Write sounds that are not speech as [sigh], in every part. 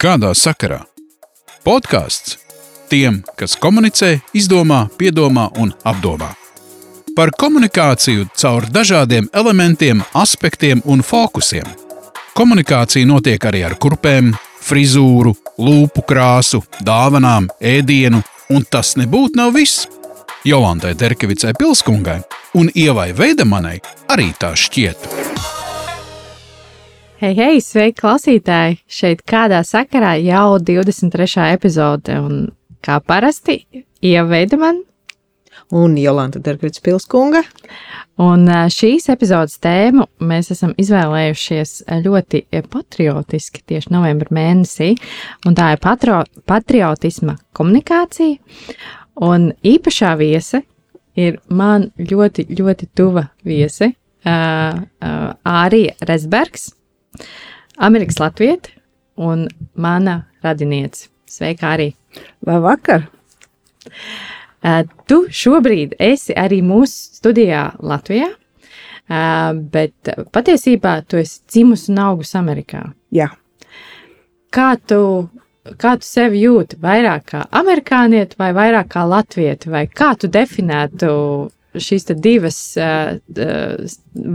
Kādā sakarā? Podkāsts tiem, kas komunicē, izdomā, piedomā un apdomā. Par komunikāciju caur dažādiem elementiem, aspektiem un fokusiem. Komunikācija notiek arī ar kurpēm, frizūru, lūpu krāsu, dāvanām, ēdienu, un tas nebūtu nav viss. Jolantai Terkevicai Pilskungai un Ievai Veidemanai arī tā šķiet. Hei, hei, sveiki, klausītāji! Šeit kādā sakarā jau 23. epizode, un kā parasti, ieveida man. Un Jolanta Dargvits Pilskunga. Un šīs epizodes tēmu mēs esam izvēlējušies ļoti patriotiski tieši novembra mēnesī, un tā ir patro, patriotisma komunikācija. Un īpašā viese ir man ļoti, ļoti tuva viese, uh, uh, Ārija Resbergs Amerikas Latvieta un mana radiniece. Sveika arī! Labvakar! Tu šobrīd esi arī mūsu studijā Latvijā, bet patiesībā tu esi dzimusi un augusi Amerikā. Jā. Kā tu, kā tu sevi jūti? Vairāk kā amerikānieti vai vairāk kā latvieti? Vai kā tu definētu šīs divas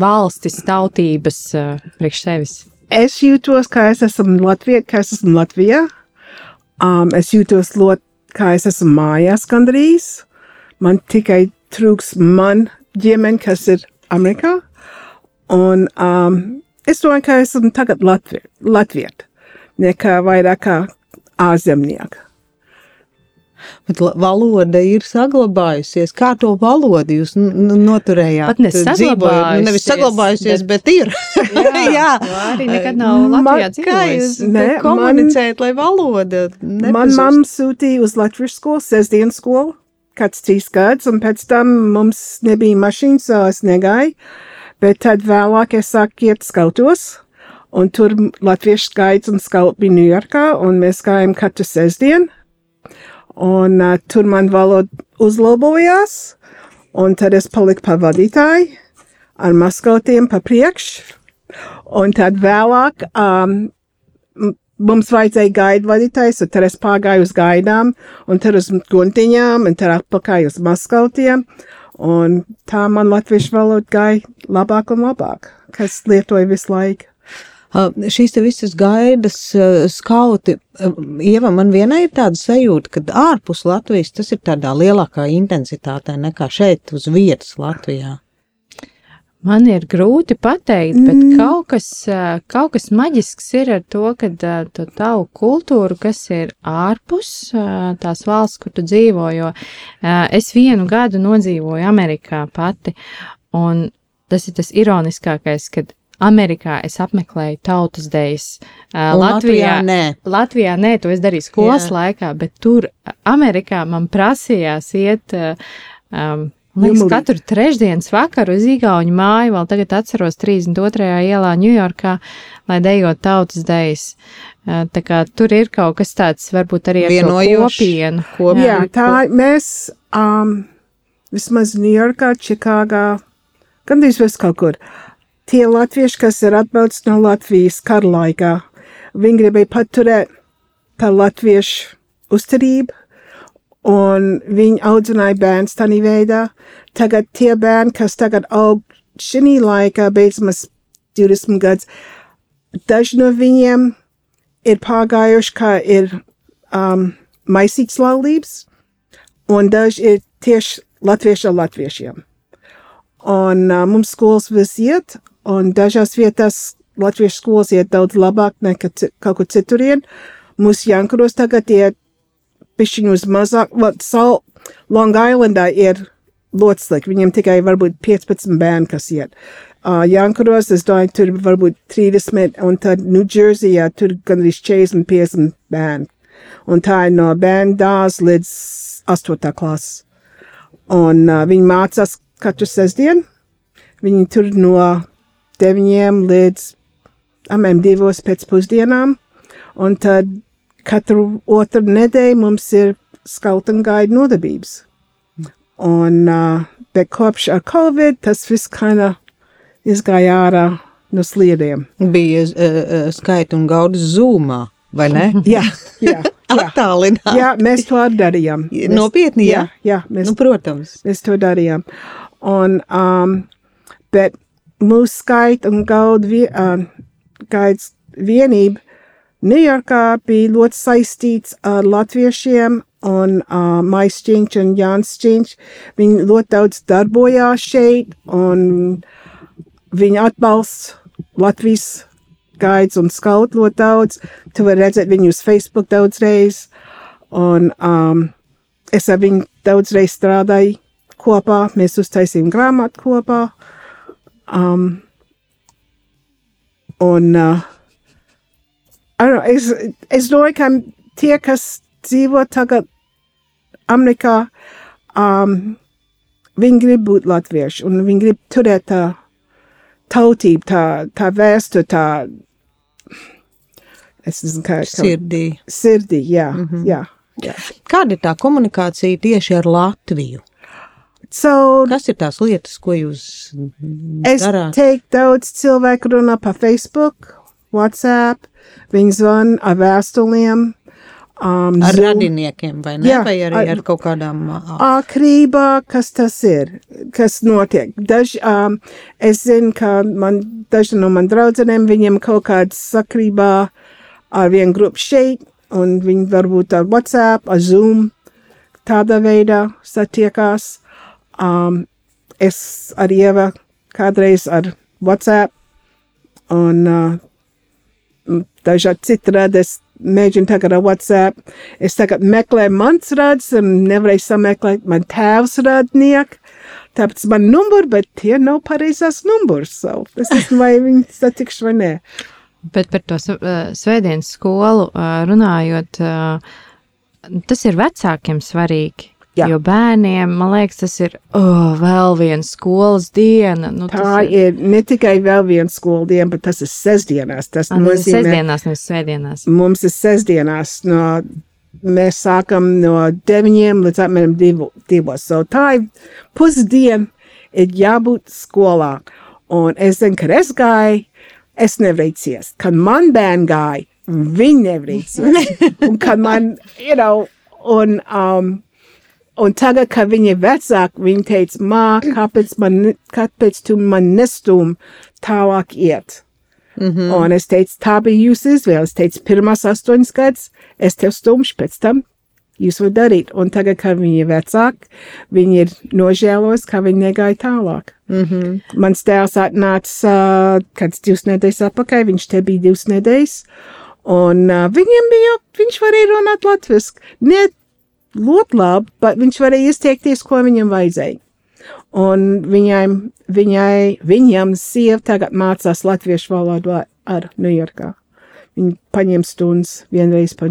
valstis, tautības priekš sevis? Es jūtos, ka es esmu Latvijā, ka es esmu Latvijā. Um, es jūtos ļoti, kā es esmu mājās gandrīz. Man tikai trūks man ģimene, kas ir Amerikā. Un um, es domāju, ka esmu tagad Latvijā, nekā vairāk kā ārzemnieka. Bet valoda ir saglabājusies. Kā to valodu jūs noturējāt? Pat nesaglabājusies. Nu, nevis saglabājusies, bet, bet ir. [laughs] jā, [laughs] jā. arī nekad nav Latvijā dzīvojis. Kā jūs ne, komunicējat, lai valoda nepazust? Man mamma sūtīja uz Latvijas skolu, sestdienas skolu, kāds trīs gads, un pēc tam mums nebija mašīnas, es negāju, bet tad vēlāk es sāku iet skautos. Un tur latviešu skaits un skauts bija Ņujorkā, un mēs gājām katru sestdienu. Un uh, tur man valoda uzlabojās, un tad es paliku pa vadītāju ar maskotiem pa priekšu. Un tad vēlāk um, mums vajadzēja gaidu vadītājs, un tad es pārgāju uz gaidām, un tad uz guntiņām, un tad atpakaļ uz maskotiem. Un tā man latviešu valoda gāja labāk un labāk, kas lietoja visu laiku. Šīs te visas gaidas, skauti, Ieva, man vienai ir tāda sajūta, ka ārpus Latvijas tas ir tādā lielākā intensitātē nekā šeit uz vietas Latvijā. Man ir grūti pateikt, bet mm. kaut, kas, kaut kas maģisks ir ar to, ka to tavu kultūru, kas ir ārpus tās valsts, kur tu dzīvo, jo es vienu gadu nodzīvoju Amerikā pati, un tas ir tas ironiskākais, kad Amerikā es apmeklēju tautas dejas. Uh, Latvijā, Latvijā nē. Latvijā nē, to es darīju skolas Jā. laikā, bet tur Amerikā man prasījās iet. Um, Liekas, katru trešdienas vakaru uz Igaunu māju, vēl tagad atceros 32. ielā Ņujorkā, lai dejot tautas dejas. Tā kā tur ir kaut kas tāds, varbūt arī ar kopienu. kopienu. Jā, tā mēs um, vismaz Ņujorkā, Čikāgā, gandrīz viss kaut kur. Uh, tie latvieši, kas ir atbraucis no Latvijas kara laikā, viņi gribēja paturēt tā latviešu uzturību, un viņi audzināja bērns tādā veidā. Tagad tie bērni, kas tagad aug šī laikā, beidzamās 20 gadus, daži no viņiem ir pārgājuši, kā ir um, maisīts laulības, un daži ir tieši latvieši ar latviešiem. Un uh, mums skolas vis iet, un dažās vietās latviešu skolas iet daudz labāk nekā kaut kur citurien. Mūsu Jankuros tagad iet pišķiņu uz mazāk, well, Sal Long Islandā ir slikti, viņiem tikai varbūt 15 bērni, kas iet. Uh, Jankuros, es domāju, tur varbūt 30, un tad New Jerseyā tur gan arī 40, 50 bērni. Un tā ir no bērnu dārs līdz 8. klases. Un uh, viņi mācās katru sestdienu. Viņi tur no deviņiem līdz amēm divos pēcpusdienām, un tad katru otru nedēļu mums ir skauta un gaida nodarbības. Un, uh, bet kopš ar Covid tas viss kind izgāja ārā no sliediem. Bija uh, skaita un gaudas zūmā vai ne? [laughs] Jā, jā. Attālināt. jā mēs to arī darījām. Mēs, Nopietni, jā? jā, jā mēs, Nu, protams. mēs to darījām. Un, um, bet mūsu skaita un gauda vie, uh, gaids vienība Ņujorkā bija ļoti saistīts ar latviešiem un uh, Mais Činč un Jānis Činč. Viņi ļoti daudz darbojās šeit un viņa atbalsts Latvijas gaids un skaut ļoti daudz. Tu vari redzēt viņu uz Facebook daudzreiz. Un um, es ar viņu daudzreiz strādāju kopā. Mēs uztaisījām grāmatu kopā. Um, un uh, I don't know, es, es domāju, ka tie, kas dzīvo tagad Amerikā, um, viņi grib būt latvieši un viņi grib turēt tā tautību, tā, tā vēsture, tā. Es nezinu, kā kā- Sirdī. Sirdī, jā, mm -hmm. jā. jā. Kāda ir tā komunikācija tieši ar Latviju? So, Kas ir tās lietas, ko jūs es darāt? teiktu, daudz cilvēku runā pa Facebook, WhatsApp, viņi zvan ar vēstuliem. Um, Ar Zoom. radiniekiem, vai ne? Jā, vai arī ar- ar kaut kādām ā, Ākrībā, kas tas ir, kas notiek. Daž, um, es zinu, ka man, daži no man draudzenēm, viņiem kaut kāds sakrībā ar vienu grupu šeit, un viņi varbūt ar WhatsApp, ar Zoom, tādā veidā satiekās. Um, es ar Ieva kādreiz ar WhatsApp, un uh, dažādi citādi es mēģinu tagad ar WhatsApp. Es tagad meklēju mans rads un nevarēju sameklēt man tēvs radnieku. Tāpēc man numuri, bet tie nav pareizās numurs. So es nezinu, vai viņi satikšu vai nē. Bet par to uh, svētdienas skolu uh, runājot, uh, tas ir vecākiem svarīgi. Jā. Jo bērniem, man liekas, tas ir oh, vēl viena skolas diena. Nu, Tā tas ir ne tikai vēl viena skoldiena, bet tas ir sestdienās. Tas Ah, tas ir nozīmē, sestdienās, nevis svētdienās. mums ir sestdienās. No, mēs sākam no 9 līdz apmēram 2. So tā ir pusdiena, ir jābūt skolā. Un es zinu, kad es gāju, es nevarēju ciest. Kad man bērni gāja, viņi nevarēja ciest. [laughs] Un kad man, you know, un, um, un tagad, kad viņi ir vecāki, viņi teica, mā, kāpēc, man, kāpēc tu man nestūm tālāk iet? Mm -hmm. Un es teicu, tā bija jūsu izvēle. Es teicu, pirmās astoņas gadus es tev stumšu, pēc tam jūs varat darīt. Un tagad, kad viņi ir vecāki, viņi ir nožēlos, ka viņi negāja tālāk. Mm -hmm. Mans tēvs atnāca uh, kāds divas nedēļas atpakaļ, viņš te bija divas nedēļas. Un uh, viņam bija, viņš varēja runāt latviešu. Ne ļoti labi, bet viņš varēja izteikties, ko viņam vajadzēja. Un viņai, viņai, viņam sieva tagad mācās latviešu valodu ar- Ņujorkā. Viņa paņem stundas vienreiz pa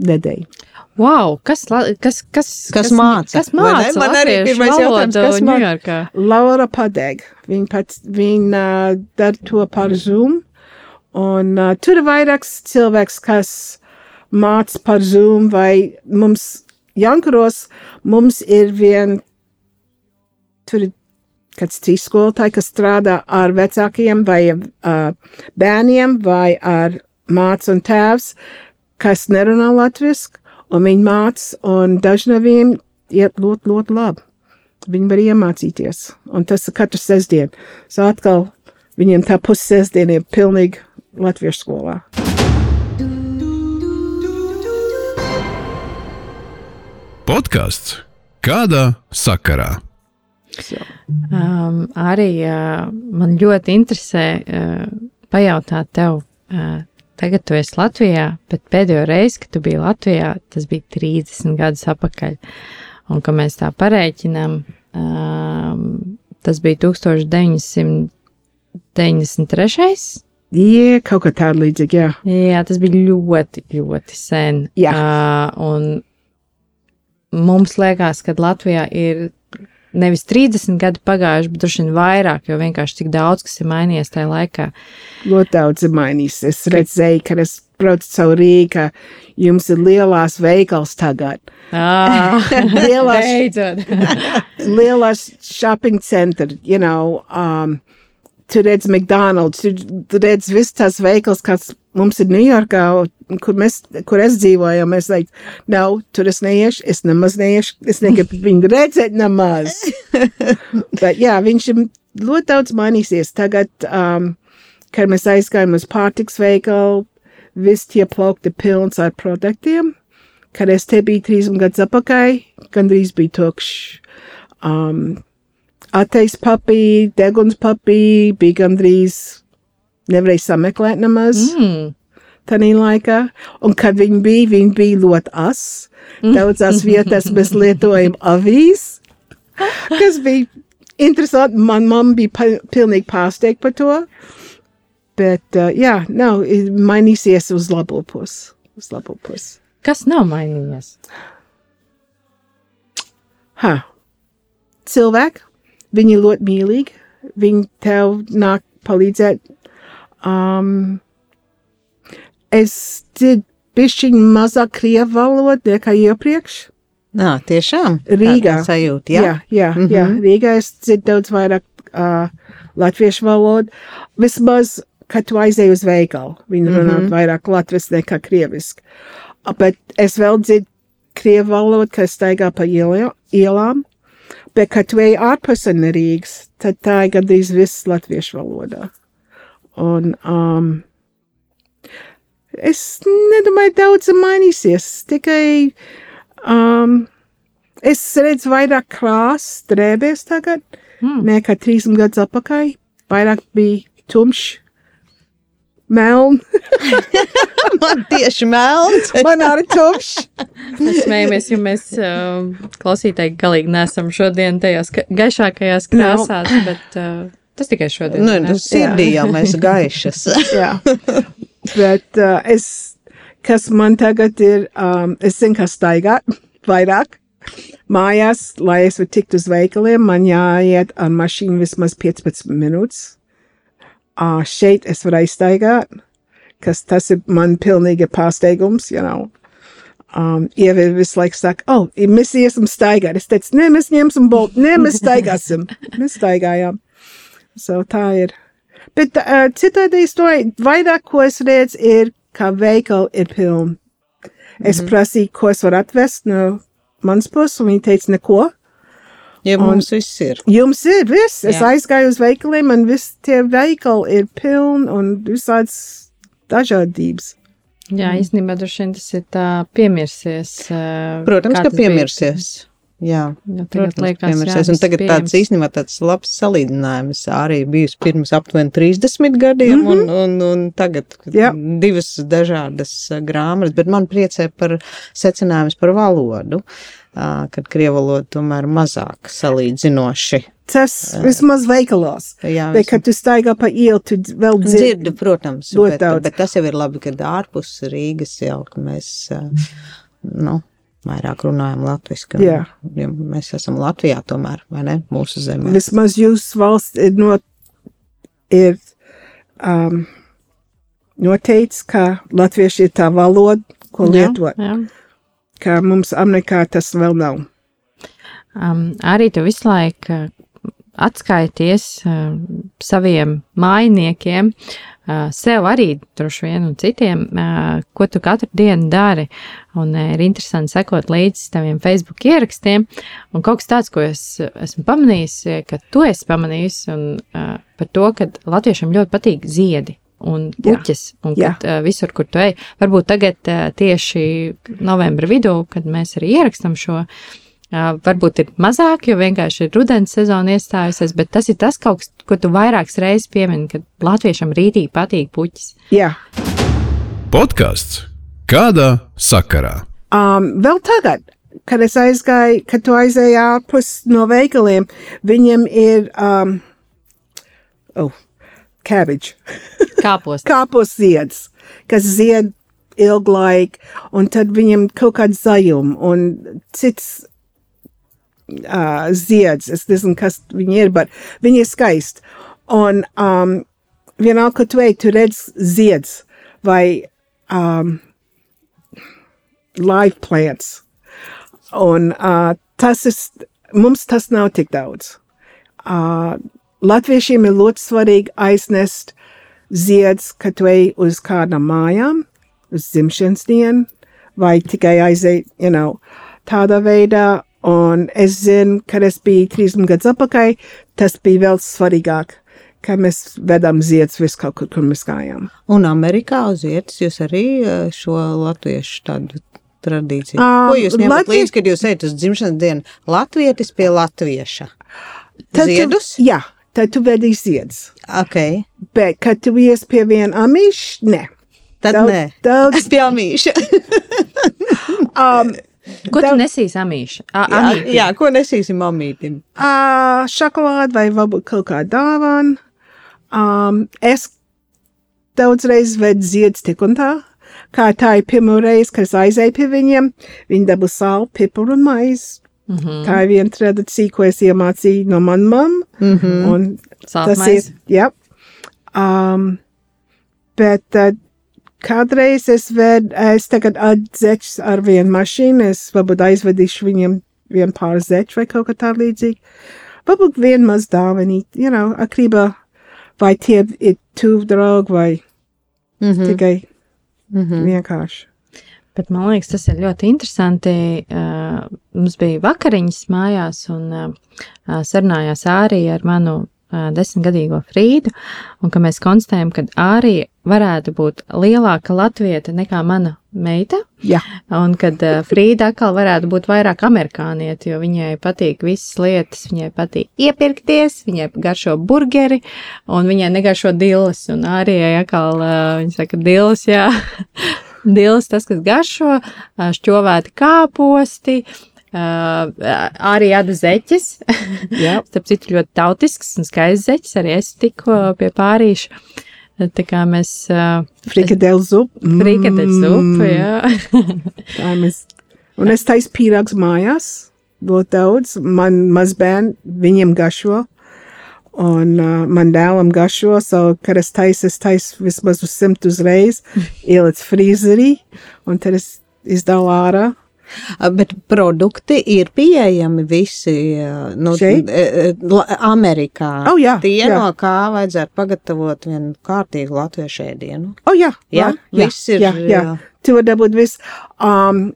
nedēļu. Wow, kas, la- kas, kas, Kas māca, Kas māca? Man arī pirmais jautājums, kas māca? Ņujorkā? Laura Padeg, viņa pats, viņa uh, dara to par Zoom. Un uh, tur ir vairāks cilvēks, kas māca par Zoom, vai mums Jankaros, mums ir vien, tur ir kāds trīs skolotāji, kas strādā ar vecākiem vai uh, bērniem vai ar mācu un tēvs, kas nerunā latviski, un viņi māca, un daži no viņiem iet ļoti, ļoti labi. Viņi var iemācīties, un tas ir katru sestdienu. So atkal viņiem tā pussestdiena ir pilnīgi latviešu skolā. Podkāsts kādā sakarā? Um, arī uh, man ļoti interesē uh, pajautāt tev, uh, tagad tu esi Latvijā, bet pēdējo reizi, kad tu biji Latvijā, tas bija 30 gadus atpakaļ. Un, kad mēs tā parēķinām, um, tas bija 1993. Jā, kaut kā tāda līdzīga, jā. Jā, tas bija ļoti, ļoti sen. Jā. Uh, un mums liekas, ka Latvijā ir nevis 30 gadi pagājuši, bet droši vien vairāk, jo vienkārši tik daudz kas ir mainījies tajā laikā. Ļoti daudz ir mainījis. Es redzēju, kad es braucu caur Rīgā, ka jums ir lielās veikals tagad. Ah, [laughs] Lielās, [laughs] lielās shopping centri, you know, um, tu redz McDonald's, tu, redz viss tās veikals, kas mums ir Ņujorkā, kur, mēs, kur es dzīvoju, mēs teikt, nav, tur es neiešu, es nemaz neiešu, es negribu viņu redzēt nemaz. [laughs] Bet jā, viņš ir ļoti daudz mainīsies. Tagad, um, kad mēs aizgājām uz pārtiks veikalu, viss tie plaukti pilns ar produktiem. Kad es te biju trīs gadus atpakaļ, gandrīz bija tukšs. Um, Ateis papī, deguns papī bija gandrīz nevarēja sameklēt nemaz. Mm. Tanī laikā, un kad viņi bija, viņi bija ļoti as. Daudzās vietās mēs lietojam avīs, kas bija interesanti. Man mamma bija pa, pilnīgi pārsteigta par to. Bet, uh, jā, nav mainīsies uz labo pusi. Uz labo pusi. Kas nav mainījies? Ha. Cilvēki, viņi ļoti mīlīgi. Viņi tev nāk palīdzēt. Um, es dzirdu pišķiņu mazāk krievu valodu nekā iepriekš. Nā, tiešām. Rīgā. Sajūta, jā. jā, jā, mm -hmm. jā. Rīgā es dzirdu daudz vairāk uh, latviešu valodu. Vismaz, kad tu aizēji uz veikalu, viņi runā mm -hmm. vairāk latviešu nekā krieviski. Bet es vēl dzirdu krievu valodu, kad staigā pa ielā, ielām. Bet, kad tu ej ārpus Rīgas, tad tā ir gandrīz viss latviešu valodā. Un um, es nedomāju, daudz mainīsies. Tikai um, es redzu vairāk krāsas, drēbēs tagad, Mm. nekā 30 gadus atpakaļ. Vairāk bija tumšs, melns, [laughs] Man tieši melns. [laughs] man arī tumšs. Mēs smējamies, jo mēs uh, klausītāji galīgi nesam šodien tajās ka- gaišākajās krāsās, bet uh, tas tikai šodien. Nu, tas sirdī jau mēs [laughs] gaišas. Jā, [laughs] bet uh, es, kas man tagad ir, um, es zinu, kā staigāt vairāk. Mājās, lai es varētu tikt uz veikaliem, man jāiet ar mašīnu vismaz 15 minūtes. Uh, šeit es varu aizstaigāt, kas tas ir man pilnīgi pārsteigums, you know. Um, Ieva visu laiku saka, oh, mēs iesim staigāt. Es teicu, nē, mēs ņemsim boltu, nē, mēs staigāsim. mēs staigājām. So tā ir. Bet uh, citādi es domāju, vairāk ko es redzu, ir, kā veikali ir pilni. Es mm -hmm. prasīju, ko es varu atvest no manas puses, un viņi teica, neko. Ja mums viss ir. Jums ir viss. Es Jā. aizgāju uz veikaliem, un viss tie veikali ir pilni un visāds dažādības. Jā, īstenībā droši vien tas ir tā piemirsies. uh, Protams, ka tas bija. Jā, Jo tagad protams, liekas, jā, Un tagad tāds īstenībā tāds labs salīdzinājums arī bijis pirms aptuveni 30 gadiem, mm -hmm. un, un, un tagad Jā. divas dažādas uh, grāmatas, bet man priecē par secinājumus par valodu, uh, kad krievu valoda tomēr mazāk salīdzinoši. Tas vismaz veikalos. Jā, Bet, kad tu staigā pa ielu, tu vēl dzirdi. dzirdu, protams, bet, bet tas jau ir labi, kad ārpus Rīgas jau, ka mēs, uh, nu, vairāk runājam latviski. un- Jā. jo Mēs esam Latvijā tomēr, vai ne, mūsu zemē. Vismaz jūsu valsts ir, not, ir um, noteicis, ka latvieši ir tā valoda, ko Jā, lietot. jā. Kā mums Amerikā tas vēl nav. Um, arī tu visu laiku uh, atskaities uh, saviem mājiniekiem, uh, sev arī droši vien un citiem, uh, ko tu katru dienu dari. Un uh, ir interesanti sekot līdzi taviem Facebook ierakstiem. Un kaut kas tāds, ko es esmu pamanījis, ka tu esi pamanījis, un par to, ka latviešiem ļoti patīk ziedi. Un puķis, un kad, uh, visur, kur tu ej, varbūt tagad uh, tieši novembra vidū, kad mēs arī ierakstam šo, Uh, varbūt ir mazāk, jo vienkārši ir rudens sezona iestājusies, bet tas ir tas kaut kas, ko tu vairākas reizes piemini, kad latviešam rītīgi patīk puķis. Jā. Podkāsts kādā sakarā? Um, vēl tagad, kad es aizgāju, kad tu aizēji ārpus no veikaliem, viņiem ir, um, oh, cabbage. [laughs] Kāpos. kāpos zieds, kas zied ilgu laiku, un tad viņam kaut kāda zajuma un cits uh, zieds. Es nezinu, kas viņi ir, bet viņi ir skaisti. Un um, vienalga, ka tu ej, tu redz zieds vai um, live plants. Un uh, tas ir, mums tas nav tik daudz. Uh, Latviešiem ir ļoti svarīgi aiznest zieds, kad tu ej uz kādām mājām, uz dzimšanas dienu, vai tikai aiziet, you know, tādā veidā. Un es zinu, kad es biju 30 gadus atpakaļ, tas bija vēl svarīgāk, ka mēs vedam ziedus vis kaut kur, kur mēs gājām. Un Amerikā uz vietas jūs arī eh, šo latviešu tādu tradīciju. Ā, Ko jūs ņemat Latvie- līdzi, kad jūs ejat uz dzimšanas dienu? Latvietis pie latvieša. Tad Ziedus? Tu, jā, tad tu vedi ziedus. Ok, Bet, kad tu ies pie viena amīša, ne. tad Daudz- nē. daudz- pie amīša. [laughs] Um, Ko tu Tev- nesīsi amīša? A, jā, amīti. jā, ko nesīsim mamītim? uh, šokolādi vai varbūt kaut kā dāvana. Um, es daudzreiz vedu ziedus tik un tā. Kā tā ir pirmā reize, kad es aizēju pie viņiem, viņi dabū sāli, piparu un maizi. Mm Mhm. -hmm. Tā ir viena tradīcija, ko es iemācīju no manas mammas. Mm -hmm. Tas ir, jā. Um, bet uh, kādreiz es vedu, es tagad atzeķus ar vienu mašīnu, es varbūt aizvedīšu viņiem vienu pāri zeķu vai kaut kā tā līdzīga. Varbūt vienu maz dāvanīt, you know, akrībā, vai tie ir tuvu draugi vai mm -hmm. tikai mm -hmm. vienkārši. Bet man liekas, tas ir ļoti interesanti. Uh, mums bija vakariņas mājās, un uh, sarunājās arī ar manu desmitgadīgo Frīdu, un ka mēs konstatējam, ka arī varētu būt lielāka latvieta nekā mana meita, Jā, un kad uh, Frīda atkal varētu būt vairāk amerikānieti, jo viņai patīk visas lietas, viņai patīk iepirkties, viņai garšo burgeri, un viņai negaršo dilles, un arī atkal, uh, viņa saka, dilles, jā. [laughs] Dils, tas, kas garšo, šķovēti kāposti, ā, arī āda zeķes. Jā. [laughs] Starp citu, ļoti tautisks un skaists zeķes. Arī es tikko pie pārīša. Tā kā mēs frikadēlu zupu. frikadeļu zupu, jā. [laughs] Tā mēs. Un es taisu pīrāgs mājās, ļoti daudz. Man mazbērni, viņiem gašo. Un uh, man dēlam gašo, so, kad es taisu, es taisu vismaz uz simt uzreiz, [laughs] ieliec frīzerī, un tad es izdalu ārā. Bet produkti ir pieejami visi nu, e, e, Amerikā. Oh, jā, Tie, jā. no kā vajadzētu pagatavot vienu kārtīgu latviešu ēdienu. Oh, jā, Jā, jā, viss ir, Jā, jā. Tu vari dabūt visu. Um,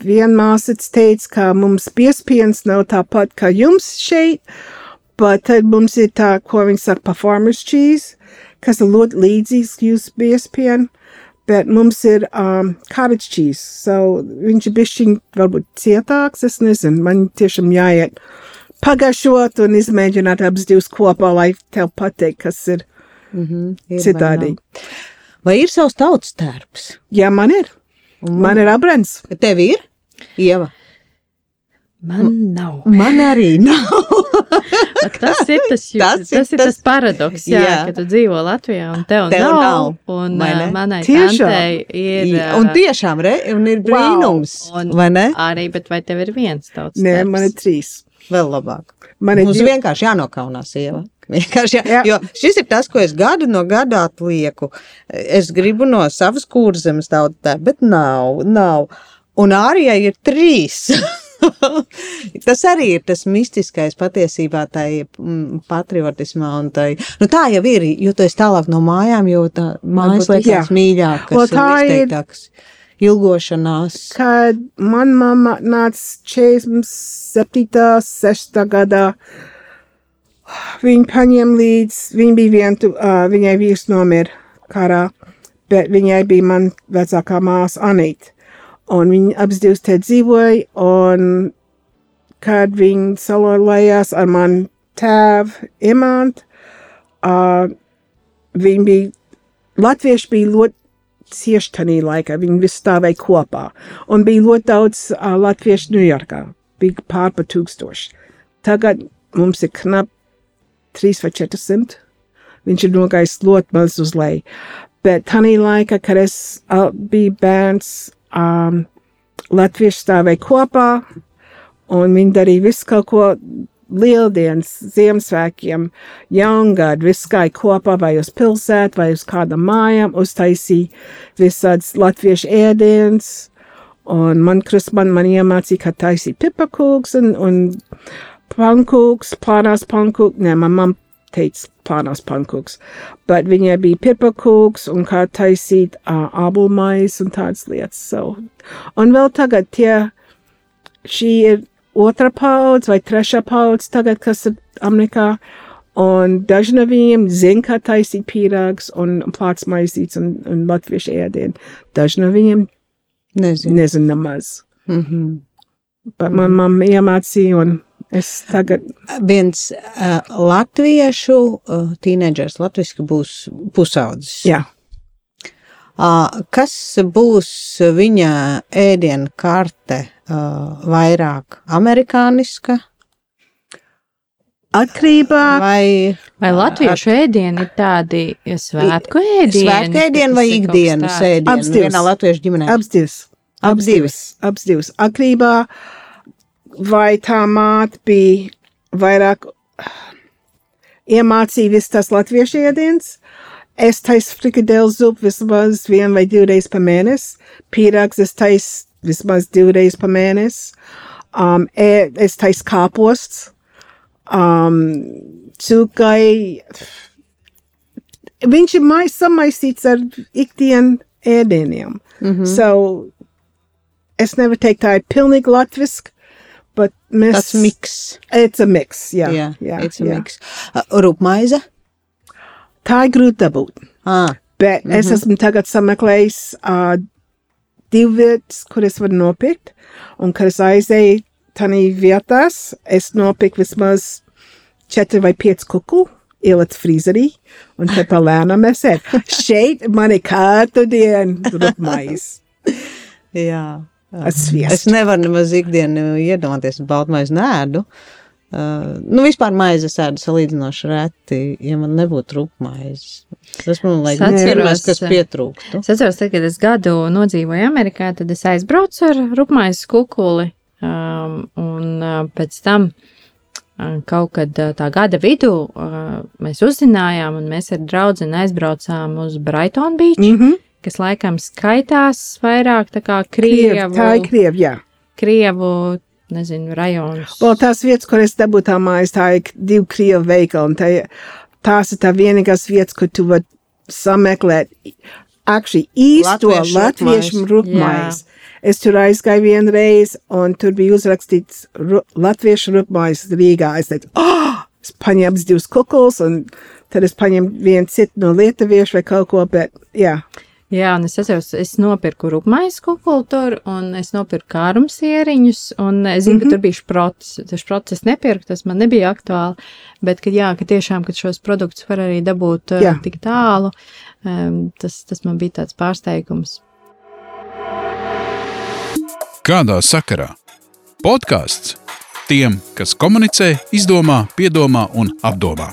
Viena māsīca teica, ka mums piespiens nav tāpat kā jums šeit, bet tad mums ir tā, ko viņi saka, performance cheese, kas ir ļoti līdzīgs jūsu piespienam, bet mums ir um, cottage cheese, so viņš ir bišķiņ varbūt cietāks, es nezinu, man tiešām jāiet pagašot un izmēģināt abas divas kopā, lai tev patīk, kas ir Mhm, ir vai citādi. nav. Vai ir savs tautas tērps? Jā, man ir. Man ir abrants. Tev ir? Ieva. Man nav. Man arī [laughs] nav. Tas ir tas, jū, Tas tas, ir tas tas- paradoks, jā, Jā. ka tu dzīvo Latvijā un tev, Tev nav. nav, Un ā, manai Tiešām? ir. Ā, un tiešām, re, un ir brīnums, un vai ne? Arī, bet vai tev ir viens tauts? Nē, tērps? man ir trīs. Vēl labāk. Man ir Mums divi. vienkārši jānokaunās, Ieva. [laughs] Vienkārši jā, Jā. jo šis ir tas, ko es gadu no gada atlieku. Es gribu no savas kurzemes daudz tā, bet nav, nav. Un Ārijai ir trīs. [laughs] [laughs] tas arī ir tas mistiskais patiesībā, tai mm, patriotismā. un Tai, nu tā jau ir, jo tu esi tālāk no mājām, jo tā mājas Varbūt, liekas jā. mīļākas un tā ir- izteiktākas. Ilgošanās. Kad man mamma nāca 47. 6. gadā, viņa paņēma līdzi, viņa bija vientu, uh, viņai vīrs nomira karā, bet viņai bija man vecākā māsa Anīta. Un viņi abas divas te dzīvoja, un kad viņi salojās ar manu tēvu Imantu, uh, viņi bija, latvieši bija ļoti cieši tajā laikā. Viņi visi stāvēja kopā. Un bija ļoti daudz uh, latviešu Ņujorkā. Bija pār pa tūkstoši. Tagad mums ir knap 3 vai 400. Viņš ir nogājis ļoti maz uz leju. Bet tajā laikā, kad es uh, biju bērns, um, latvieši stāvēja kopā un viņi darīja visu kaut ko lieldienas, Ziemassvētkiem, jaungadu, viss gāja kopā vai uz pilsētu, vai uz kādām mājām, uztaisīja visādas latviešu ēdienas. Un man krustman man iemācīja, kā taisīt pipakūks un, un pankūks, plānās pankūks. Nē, man, man teica pārnās pankūks. Bet viņai bija pirpakūks un kā taisīt uh, abulmais un tādas lietas. So. Un vēl tagad tie, šī ir otra paudze vai trešā paudze tagad, kas ir Amerikā. Un daži no viņiem zina, kā taisīt pīrāgus un plāts maisīts un, un latviešu ēdienu. Daži no viņiem nezina nemaz. Mm -hmm. Bet man mamma iemācīja un es tagad Viens uh, latviešu uh, tīneģers latviski būs pusaudzis. Jā, Uh, kas būs viņa ēdienu karte uh, vairāk amerikāniska atkarībā vai Vai latviešu ēdieni ir tādi svētku ēdieni? svētku ēdienu vai ikdienas ēdienu Abas divas. vienā latviešu ģimenē? abas divas. Abas divas. Abas divas. Atkarībā vai tā māte bija vairāk [sighs] iemācīja visu tas latviešu ēdienas. Es taisu frikadēlu zupu vismaz vienu vai divreiz pa mēnesi. Pīrāgs es taisu vismaz divreiz pa mēnesi. Um, e, es taisu kāposts. Um, cūkai. Viņš ir mais, samaisīts ar ikdienu ēdieniem. Mm -hmm. So, es nevaru teikt, tā ir pilnīgi latviski, bet mēs. Tas miks. It's a mix, jā. Jā, jā, it's a jā. mix. Uh, Rūpmaize? Tā ir grūti dabūt. Ah, Bet mm -hmm. es esmu tagad sameklējis uh, divu vietas, kur es varu nopirkt, un kad es aizēju tādā vietās, es nopirku vismaz četri vai pieci kuku. Ielikt frīzerī, un te pa lēnām es ēdu. [laughs] Šeit man ir katru dienu rupmais. [laughs] jā. Es sviestu. nevaru nemaz ikdienu iedomāties, baltmaizi nēdu. Uh, nu, vispār maizes ēdu salīdzinoši reti, ja man nebūtu rūpmaizes. Tas man liekas, Es atceros, pirmais, kas eh, pietrūktu. Es atceros, tad, kad es gadu nodzīvoju Amerikā, tad es aizbraucu ar rupmaisu kukuli, um, un uh, pēc tam uh, kaut kad uh, tā gada vidū uh, mēs uzzinājām, un mēs ar draugu aizbraucām uz Brighton Beach. Mm -hmm. Kas laikam skaitās vairāk tā kā Kriev, Krievu, tā ir krievi, jā. Krievu nezinu, rajonus. Vēl tās vietas, kur es dabūju tā mājas, tā ir divi krievi veikali, un tā, tās ir tā vienīgās vietas, kur tu vari sameklēt actually īsto Latviešu rupmais. Es tur aizgāju vienreiz, un tur bija uzrakstīts ru, latviešu rupmais Rīgā. Es teicu, oh! Es paņēmu abas divas kukuls, un tad es paņēmu vienu citu no lietuviešu vai kaut ko, bet jā. Jā, un es atceros, es nopirku rupmaisu kukulu tur, un es nopirku kārumsieriņus, un es zinu, mm -hmm. ka tur bija šprots. Tas šprots es nepirku, tas man nebija aktuāli, bet, ka jā, ka tiešām, ka šos produktus var arī dabūt uh, Jā. tik tālu, um, tas, tas man bija tāds pārsteigums. Kādā sakarā? Podkāsts tiem, kas komunicē, izdomā, piedomā un apdomā.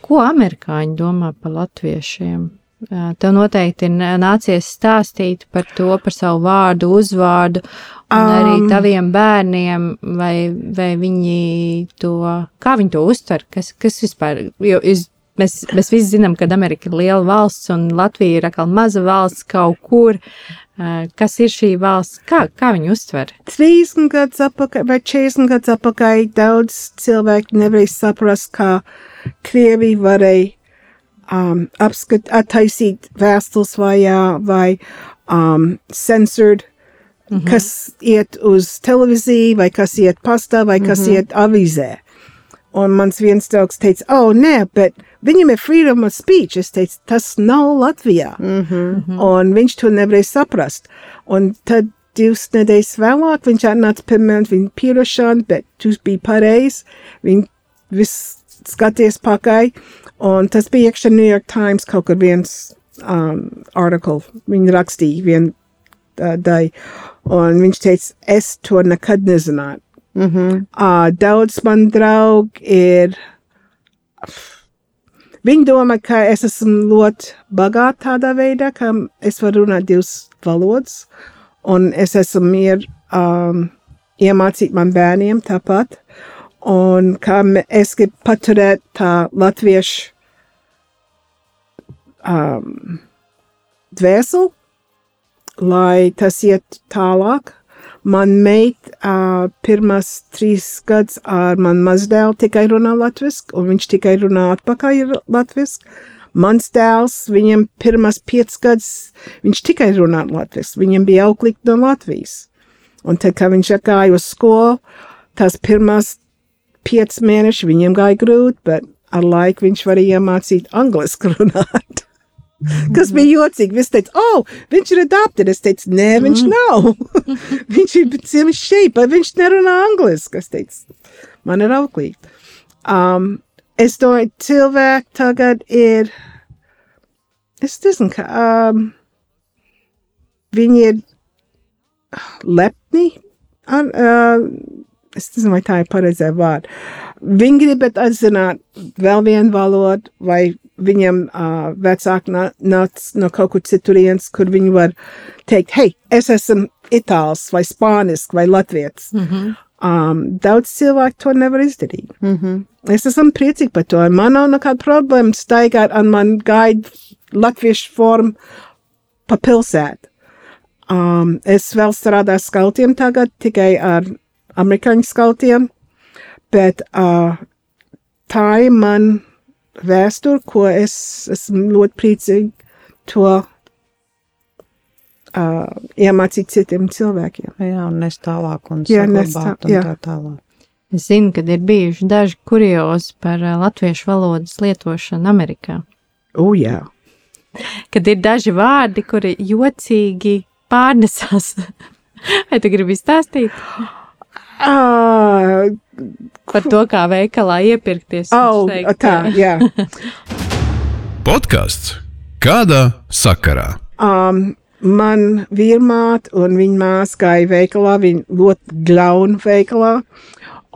Ko amerikāņi domā par latviešiem? Tev noteikti ir nācies stāstīt par to, par savu vārdu, uzvārdu, un um, arī taviem bērniem, vai, vai viņi to, kā viņi to uztver, kas, kas vispār, jo es, mēs, mēs visi zinām, ka Amerika ir liela valsts un Latvija ir atkal maza valsts kaut kur. Kas ir šī valsts? Kā, kā viņi uztver? 30 gadus atpakaļ vai 40 gadus atpakaļ daudz cilvēku nevarēja saprast, kā Krievija varēja um, apskat, attaisīt vēstules vajā vai um, censored, mm -hmm. kas iet uz televīziju vai kas iet pastā vai kas mm -hmm. iet avīzē. Un mans viens draugs teica, oh, nē, bet viņam ir freedom of speech. Es teicu, tas nav Latvijā. Mm -hmm. Un viņš to nevarēja saprast. Un tad divas nedēļas vēlāk viņš atnāca pie manis, viņa pierašana, bet tu biji pareizs. Viņa viss skaties pakaļ. Un tas bija iekšā New York Times kaut kur viens um, artikls. Viņa rakstīja vienu uh, daļu. Un viņš teica, es to nekad nezināju. Mm -hmm. Uh, daudz man draugi ir. Viņi domā, ka es esmu ļoti bagāta tādā veidā, ka es varu runāt divas valodas, un es esmu mieru um, iemācīt man bērniem tāpat, un kā es gribu paturēt tā latviešu um, dvēseli, lai tas iet tālāk. Man meit uh, pirmās trīs gadus ar man mazdēlu tikai runā latviski, un viņš tikai runā atpakaļ latviski. Mans dēls, viņam pirmās piecas gadus, viņš tikai runā latviski, viņam bija auklīgi no Latvijas. Un tad, kad viņš gāja uz skolu, tās pirmās piecas mēneši viņam gāja grūti, bet ar laiku viņš varēja iemācīt angliski runāt. Kas bija jocīgi. Viņš teica, oh, viņš ir adaptēts. Es teicu, nē, viņš mm. nav. [laughs] viņš ir ciemis šeit, bet viņš nerunā angliski. Es teicu, man ir auklīgi. Um, es domāju, cilvēki tagad ir. Es nezinu, ka um, viņi ir lepni. Ar, uh, es nezinu, vai tā ir pareizā vārda. Viņi grib atzināt vēl vienu valodu vai viņam uh, vecāki nāc no kaut kur citurienes, kur viņi var teikt, hei, es esmu itāls vai spānisks vai latvietis. Mm -hmm. um, daudz cilvēku to nevar izdarīt. Mm -hmm. Es esmu priecīgi par to. Man nav nekāda problēma staigāt un man gaida latviešu formu pa pilsētu. Um, es vēl strādāju skautiem tagad, tikai ar amerikāņu skautiem, bet uh, tā ir man vēsturi, ko es esmu ļoti priecīgi to uh, iemācīt citiem cilvēkiem. Jā, un nes tālāk un jā, nes tā, jā. tā tālāk. Es zinu, ka ir bijuši daži kuriozi par uh, latviešu valodas lietošanu Amerikā. O, jā. Kad ir daži vārdi, kuri jocīgi pārnesās. [laughs] Vai tu gribi stāstīt? Uh, Par to, kā veikalā iepirkties. Oh, teikt, tā, jā. [laughs] Podkāsts kādā sakarā? Um, man vīrmāte un viņa māsa gāja veikalā, viņa ļoti glauna veikalā.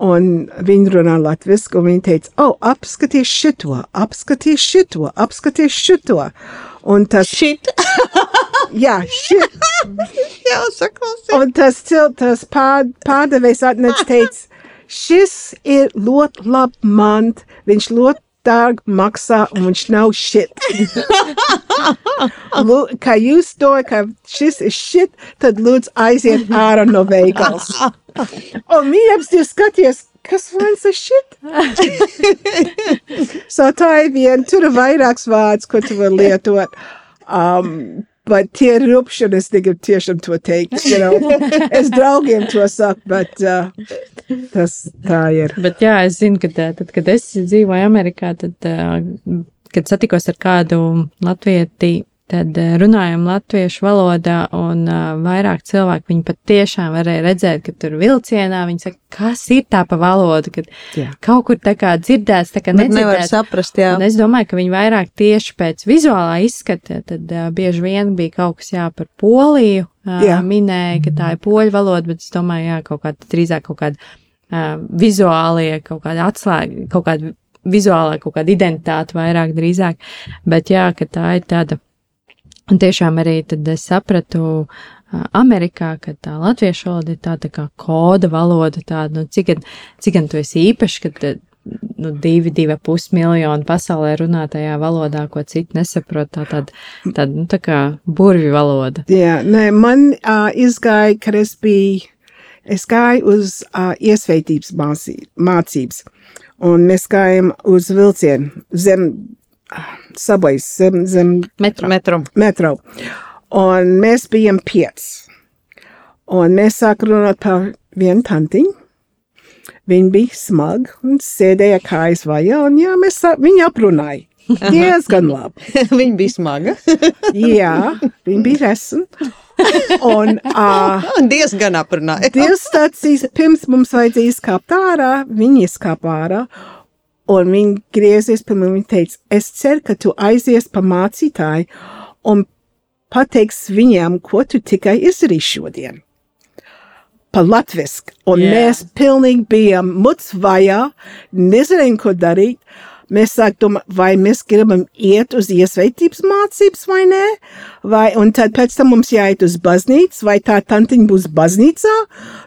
Un viņa runā latviešu, un viņa teica, oh, apskaties šito, apskaties šito, apskaties šito. Un tas šit. [laughs] jā, šit. [laughs] jā, saklausīt. Un tas, tas pār, pārdevējs atnēc teica, šis ir ļoti labi mant, viņš ļoti dārgi maksā, un viņš nav šit. [laughs] Lūd, kā jūs domājat, ka šis ir šit, tad lūdzu aiziet ārā no veikals. [laughs] un mīļams, jūs skaties, kas viens ir šit? so tā ir viena, tur ir vairāks vārds, ko tu vari lietot. Um, Bet tie rupšana, es negribu tiešām to teikt. You know? [laughs] es draugiem to saku, bet uh, tas tā ir. Bet jā, es zinu, ka tad, kad es dzīvoju Amerikā, tad, uh, kad satikos ar kādu latvieti, tad eh, runājam latviešu valodā, un uh, vairāk cilvēku viņi pat tiešām varēja redzēt, ka tur vilcienā viņi saka, kas ir tā pa valodu, kad jā. kaut kur tā kā dzirdēts, tā kā nedzirdēts. Nevar saprast, jā. Un es domāju, ka viņi vairāk tieši pēc vizuālā izskata, tad uh, bieži vien bija kaut kas jā par Poliju, uh, jā. minēja, ka tā ir poļu valoda, bet es domāju, jā, kaut kāda drīzāk kaut kāda uh, vizuālie, kaut kāda atslēga, kaut kāda vizuālā kaut kāda identitāte vairāk drīzāk, bet jā, ka tā ir tāda Un tiešām arī tad es sapratu Amerikā, ka tā latviešu valoda ir tāda tā kā koda valoda, tāda, nu, cik, cik gan tu esi īpaši, kad nu, divi, divi pus miljoni pasaulē runā tajā valodā, ko citi nesaprot, tā tāda, tāda, nu, tā kā burvi valoda. Jā, nē, man uh, izgāja, kad es biju, es gāju uz uh, iesveitības mācības, un mēs gājam uz vilcienu zem subways, zem, zem metro. metro. metro. Un mēs bijām pieci. Un mēs sākām runāt par vienu tantiņu. Viņa bija smaga un sēdēja kājas vajā, un jā, mēs, viņa aprunāja. Diezgan labi. [laughs] viņa bija smaga. [laughs] jā, viņa bija resna. Un uh, [laughs] diezgan aprunāja. Divas stācijas pirms mums vajadzēja izkāpt ārā, viņi izkāpa ārā. Un viņa griezies pie manis un teica, es ceru, ka tu aizies pa mācītāju un pateiks viņam, ko tu tikai izdarīji šodien. Pa latviski. Un yeah. mēs pilnīgi bijām muts vajā, nezinājām, ko darīt. Mēs sākām, vai mēs gribam iet uz iesveitības mācības vai nē, vai, un tad pēc tam mums jāiet uz baznīcu, vai tā tantiņa būs baznīcā.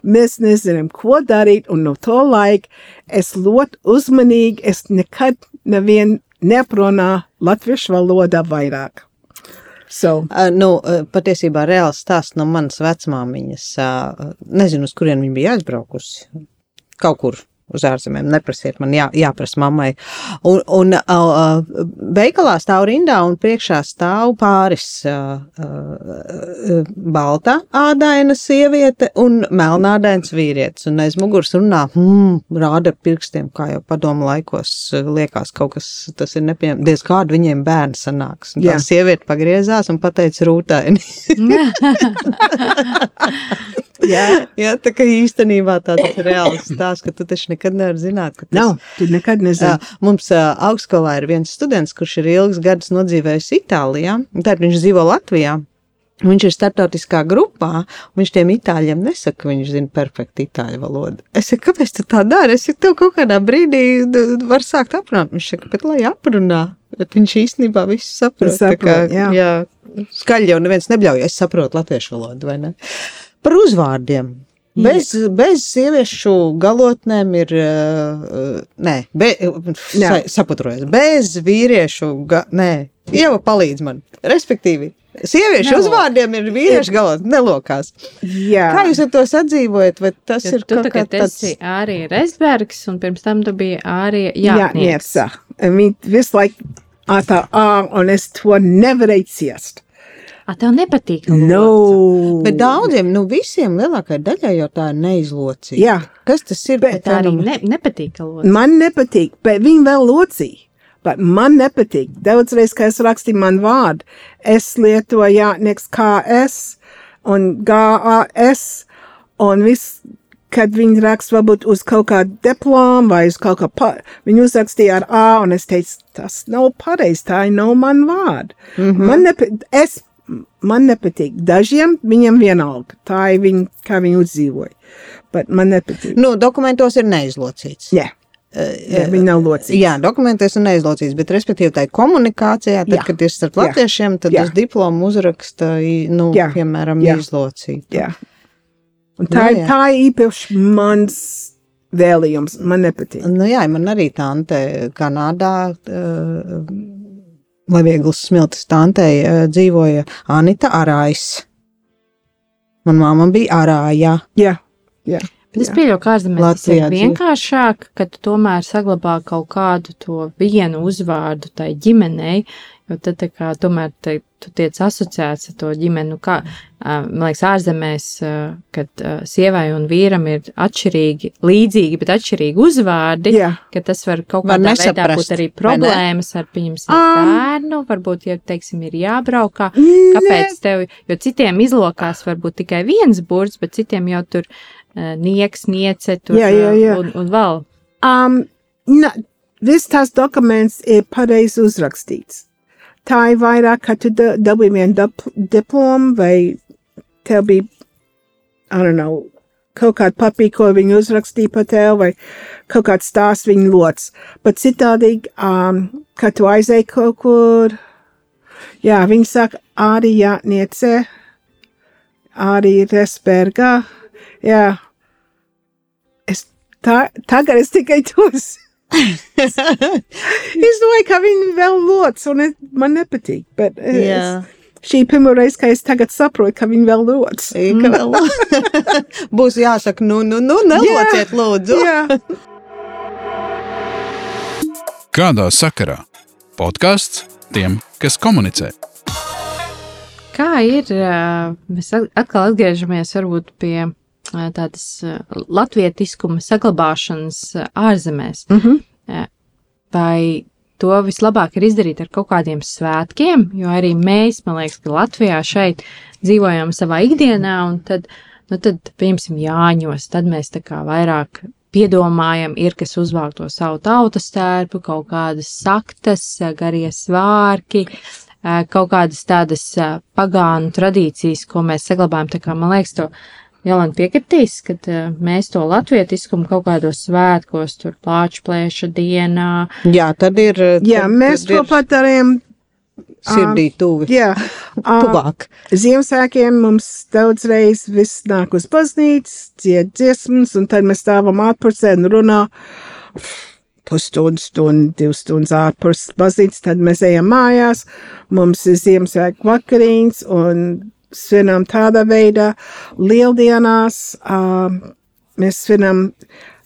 Mēs nezinām, ko darīt, un no to laika es ļoti uzmanīgi, es nekad nevienu neprunā latviešu valodā vairāk. So, Uh, nu, uh, patiesībā reāls stāsts no manas vecmāmiņas. Uh, nezinu, uz kurien viņa bija aizbraukusi. Kaut kur uz ārzemēm. Neprasiet man, jā, jāprasa mammai. Un, un uh, veikalā stāv rindā un priekšā stāv pāris uh, uh, balta ādaina sieviete un melnādains vīrietis. Un aiz muguras runā, hmm, rāda pirkstiem, kā jau padomu laikos liekas kaut kas, tas ir nepieņemams. Diez kādu viņiem bērnu sanāks. Un tā Jā. sieviete pagriezās un pateica rūtaini. [laughs] [laughs] jā, Jā, tā kā īstenībā tāds reāls stāsts, ka tu taču nekad nevari zināt, ka tas nav, tu nekad nezini. Jā, mums ā, augstskolā ir viens students, kurš ir ilgs gadus nodzīvējis Itālijā, un tad viņš dzīvo Latvijā. Viņš ir startautiskā grupā, un viņš tiem itāļiem nesaka, ka viņš zina perfekti itāļu valodu. Es saku, kāpēc tu tā dari? Es tev kaut kādā brīdī d- d- var sākt aprunāt. Viņš saka, bet lai aprunā. Bet viņš īstenībā visu saprot. Saprot, kā, jā. jā. Skaļi jau neviens nebļauj, es saprotu latviešu valodu, vai ne? Par uzvārdiem. Bez, bez sieviešu galotnēm ir. Uh, nē, be, sa, saputrojas. Bez vīriešu. Ga, nē, Ieva palīdz man. Respektīvi, sieviešu Nelok. uzvārdiem ir vīriešu galotne, nelokās. Jā, Kā jūs ar to sadzīvojat? Vai tas Jo ir tu kaut kā tāds? esi arī Resbergs, un pirms tam tu biji arī Jātnieks. Jātnieks. Viņi visu laiku tā, ah, un es to nevarēju ciest. A, tev nepatīk? No. Bet daudziem, nu visiem lielākajai daļai jau tā ir neizlocīta. Jā, Kas tas ir? Bet Tā arī ne, nepatīk. man nepatīk, bet viņi vēl locīja. Bet man nepatīk. Daudzreiz, kad es rakstīju man vārdu, es lietoju jātnieks KS un GAS un viss, kad viņi raksta varbūt uz kaut kādu diplomu vai uz kaut kā pa, viņi uzrakstīja ar A un es teicu, tas nav pareizi, tā nav man vārdu. Mm -hmm. Man nepatīk, es, man nepatīk. Dažiem viņiem vienalga, tā ir viņi, kā viņi uzdzīvoja. Bet man nepatīk. Nu, dokumentos ir neizlocīts. Jā, jā viņi nav locīgi. Jā, dokumentos ir neizlocīts, bet respektīvi tā ir komunikācijā, tad, Jā. kad ir starp latviešiem, tad Jā. uz diplomu uzraksta, nu, Jā. piemēram, Jā. izlocīt. Jā. Un tā, Nu, jā. tā ir īpaši mans vēlījums. Man nepatīk. Nu, jā, man arī tante Kanādā, uh, lai viegls smiltis tantei, dzīvoja Anita Arājs. Man māma bija Arājā. Jā, jā. Bet es pieļauju, ka ārzemēs tas ir vienkāršāk, ka tu tomēr saglabā kaut kādu to vienu uzvārdu tai ģimenei, jo tad kā tomēr te, tu tiec asociēts ar to ģimeni. Nu, kā, man liekas, ārzemēs, kad sievai un vīram ir atšķirīgi, līdzīgi, bet atšķirīgi uzvārdi, Jā. ka tas var kaut Var kādā veidā nesaprast, būt arī ne? problēmas ar, pieņemsim, Um, bērnu, varbūt, ja, teiksim, ir jābraukā. Kāpēc tev, jo citiem izlokās varbūt tikai viens burts, bet citiem jau tur nieks, niece, tur Jā, jā, jā. Un, un vēl. Um, na, viss tās dokuments ir pareizi uzrakstīts. Tā ir vairāk, ka tu da- dabūji vienu dip diplomu vai tev bija, I don't know, kaut kāda papīra, ko viņi uzrakstīja par tevi, vai kaut kāds stāsts viņa lots. Bet citādi, um, kad tu aizēji kaut kur, jā, viņi saka, arī jātniece, arī Resberga, jā. Es tā, tagad es tikai tos. [laughs] es domāju, ka viņi vēl lots, un es, man nepatīk. Bet es, Jā. šī pirmā reize, kad es tagad saprotu, ka viņi vēl lots. Vēl [laughs] būs jāsaka, nu, nu, nu nelociet, lūdzu. Jā. Kādā sakarā? Podkāsts tiem, kas komunicē. Kā ir, ā, mēs at- atkal atgriežamies varbūt pie tādas ā, latvietiskuma saglabāšanas ā, ārzemēs. Mhm. Vai to vislabāk ir izdarīt ar kaut kādiem svētkiem, jo arī mēs, man liekas, ka Latvijā šeit dzīvojam savā ikdienā, un tad, nu tad, piemēram, Jāņos, tad mēs tā kā vairāk piedomājam, ir kas uzvāk to savu tautas tērpu, kaut kādas saktas, garie svārki, kaut kādas tādas pagānu tradīcijas, ko mēs saglabājam, tā kā man liekas, to Jolanta piekritīs, ka mēs to latvietiskumu kaut kādos svētkos, tur plāču plēša dienā, Jā, tad ir. Jā, tad, mēs tad to ir pat darījām. Sirdī tuvi. Jā, um, Tuvāk. Ziemassvētkiem mums daudzreiz viss nāk uz baznīcu, dzied dziesmas, un tad mēs stāvam ārpusē un runā. pusstundu, stundu, divas stundas ārpus baznīcas, tad mēs ejam mājās, mums ir Ziemassvētku vakariņas un svinam tādā veidā. Lieldienās um, mēs svinam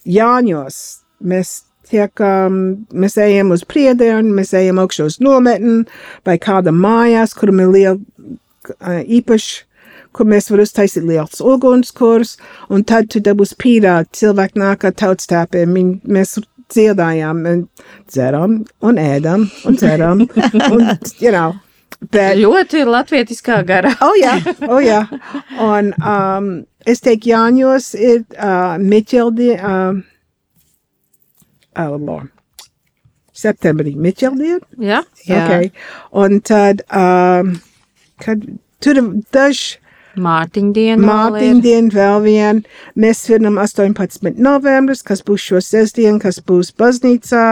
Jāņos. Mēs tiekam, mēs ejam uz priedienu, mēs ejam augšā uz nometni vai kāda mājās, kuram ir liela īpaši kur mēs varam uztaisīt liels ugunskurs, un tad tu dabūs pīrāt, cilvēki nāk ar tautstāpiem, mēs dziedājām, un dzeram, un ēdam, un dzeram, [laughs] un, you know, bet, Ļoti latvietiskā garā. oh jā, oh jā, un um, es teiktu, Jāņos ir uh, Miķeldie, um, oh, Lord, septembrī, Miķeldien, Jā, okay, un tad, um, kad tur ir daži, Mārtiņa diena. Mārtiņa diena vēl vien. Mēs svinam 18. novembris, kas būs šo sestdienu, kas būs baznīcā.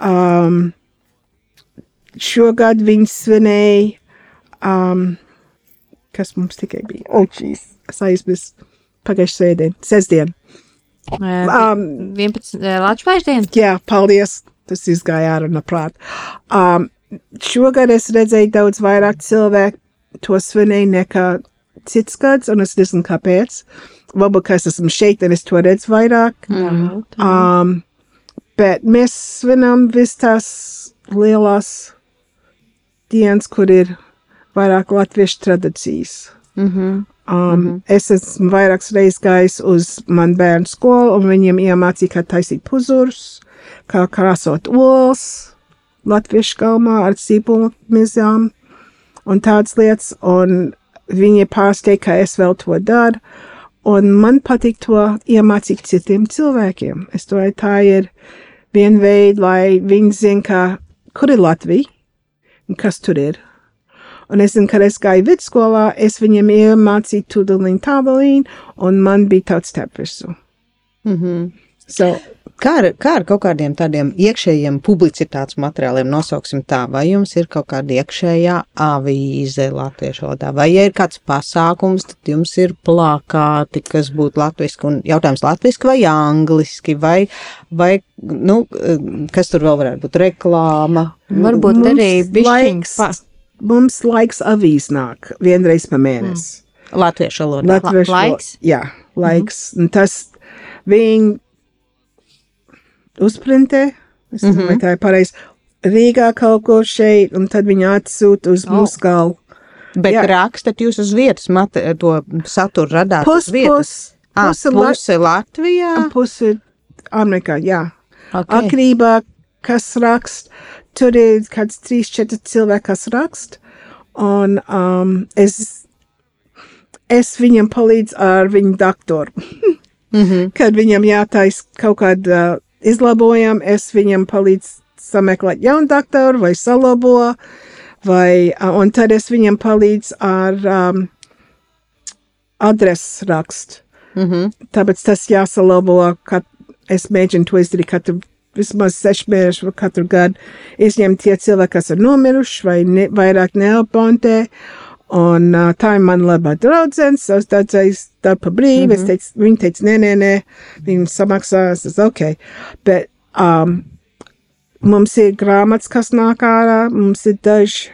Um, šogad viņi svinēja, um, kas mums tikai bija. O, oh, jeez, es aizmirsu pagājušajā sēdienu, sestdienu. Um, 11. Latvijas diena. Jā, paldies. Tas izgāja ārā no prāta. Um, šogad es redzēju daudz vairāk cilvēku to svinēja nekā cits gads, un es nezinu, kāpēc. Varbūt, ka es esmu šeit, un es to redzu vairāk. Mm. Um, bet mēs svinam vis tās lielās dienas, kur ir vairāk latviešu tradīcijas. Mm -hmm. Um, mm -hmm. Es esmu vairākas reizes gājis uz manu bērnu skolu, un viņiem iemācīja, kā taisīt puzurus, kā krāsot olas, latviešu galmā ar cīpulu mizām un tādas lietas. Un viņi pārsteigta, ka es vēl to daru. Un man patīk to iemācīt citiem cilvēkiem. Es domāju, tā ir viena veida, lai viņi zinātu, kur ir Latvija kas tur ir. Un es zinu, kad es gāju vidusskolā, es viņiem iemācīju tūdaļiņu tābalīnu, un man bija tāds tepvisu. Mm -hmm. So, Kā ar, kā ar kaut kādiem tādiem iekšējiem publicitātes materiāliem, nosauksim tā, vai jums ir kaut kāda iekšējā avīze latviešu valodā, vai ja ir kāds pasākums, tad jums ir plakāti, kas būtu latviski, un jautājums latviski vai angliski, vai, vai, nu, kas tur vēl varētu būt, reklāma. Varbūt Mums arī bišķiņ laiks- mums laiks avīz nāk vienreiz pa mēnesi. Latviešu valodā. Latviešu La- laiks? Jā, laiks. Un tas viņi uzprintē, es nezinu, vai tā ir pareizi, Rīgā kaut ko šeit, un tad viņi atsūta uz Oh. mūsu galvu. Bet Jā. rakstat jūs uz vietas, mat, to saturu radāt Pus, uz vietas. pus, Ah, puse la- puse Latvijā. pusi Amerikā, jā. Okay. Atkarībā, kas rakst, tur ir kāds trīs, četri cilvēki, kas rakst, un um, es, es viņam palīdzu ar viņu doktoru. Mm -hmm. [laughs] Kad viņam jātais kaut kāda izlabojuma, es viņam palīdzu sameklēt jaunu doktoru vai salabo, vai, un tad es viņam palīdzu ar um, adreses rakstu. Mm -hmm. Tāpēc tas jāsalabo, kad es mēģinu to izdarīt katru, vismaz sešu mēnešu vai katru gadu. Izņemt tie cilvēki, kas ir nomiruši vai ne, vairāk neapontē. Un uh, tā ir mana labā draudzene, savs daudzais darba pa brīvi. Mm -hmm. Teicu, viņi teica, nē, nē, nē, viņi samaksā, es esmu ok. Bet um, mums ir grāmatas, kas nāk ārā, mums ir daži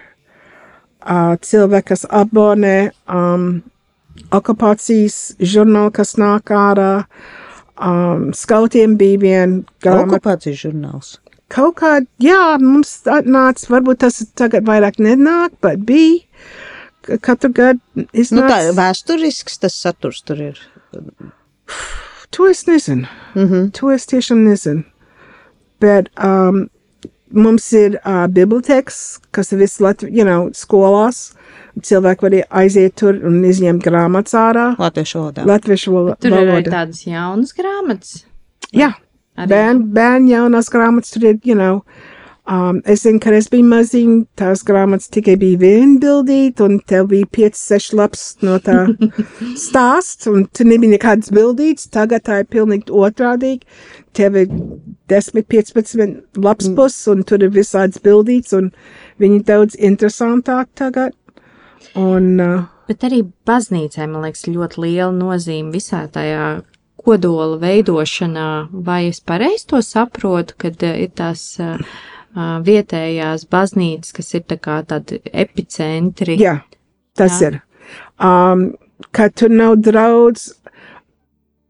uh, cilvēki, kas abonē um, okupācijas žurnālu, kas nāk ārā. Um, skautiem bija viena grāmata. Okupācijas žurnāls. Kaut kā, jā, mums nāca, varbūt tas tagad vairāk nenāk, bet bija. Ka Katru gadu Nu, iznāca. tā vēsturisks tas saturs tur ir. To es nezinu. Mm -hmm. To es tiešām nezinu. Bet um, mums ir uh, biblioteks, kas ir visu Latviju, you know, skolās. Cilvēki var aiziet tur un izņemt grāmatas ārā. Latviešu valodā. Latviešu valo- tur ir arī tādas jaunas grāmatas. Jā, bērnu bērn jaunās grāmatas tur ir, you know. Um, es zinu, kad es biju maziņa, tās grāmatas tikai bija viena bildīta, un tev bija 5, 6 lapas no tā [laughs] stāsts, un tur nebija nekādas bildītas. Tagad tā ir pilnīgi otrādīgi. Tev ir 10, 15 lapas puses, un tur ir visādas bildītas, un viņi daudz interesantāk tagad. Un, uh, Bet arī baznīcai, man liekas, ļoti liela nozīme visā tajā kodola veidošanā, vai es pareizi to saprotu, kad uh, ir tās uh, vietējās baznīcas, kas ir tā kā tādi epicentri? Jā, tas Jā. ir. Um, kad tur nav draudz,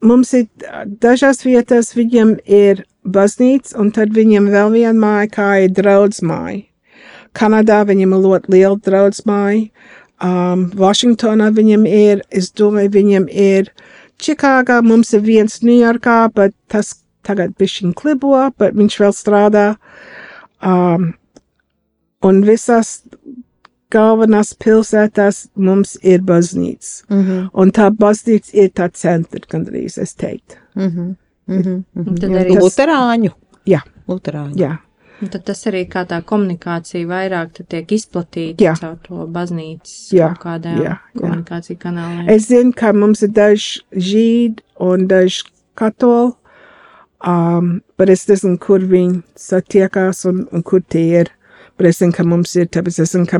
mums ir dažās vietās viņiem ir baznīca, un tad viņiem vēl viena māja, kā ir draudz māja. Kanadā viņiem ir ļoti liela draudz māja. Um, Vašingtonā viņiem ir, es domāju, viņiem ir Čikāgā, mums ir viens Ņujorkā, bet tas tagad bišķiņ klibo, bet viņš vēl strādā. Um, un visās galvenās pilsētās mums ir baznīca. Mm -hmm. Un tā baznīca ir tā centra, gandrīz es teiktu. Mm -hmm. Mm -hmm. Un tad Jā, arī tas- Luterāņu. Jā. Luterāņu. Jā, Un tad tas arī kā tā komunikācija vairāk tad tiek izplatīta Jā. caur to baznīcas Jā, kādām jā, jā. komunikāciju kanāliem. es zinu, ka mums ir daži žīdi un daži katoļi, um, bet es nezinu, kur viņi satiekās un, un kur tie ir. Bet es zinu, ka mums ir, tāpēc es zinu, ka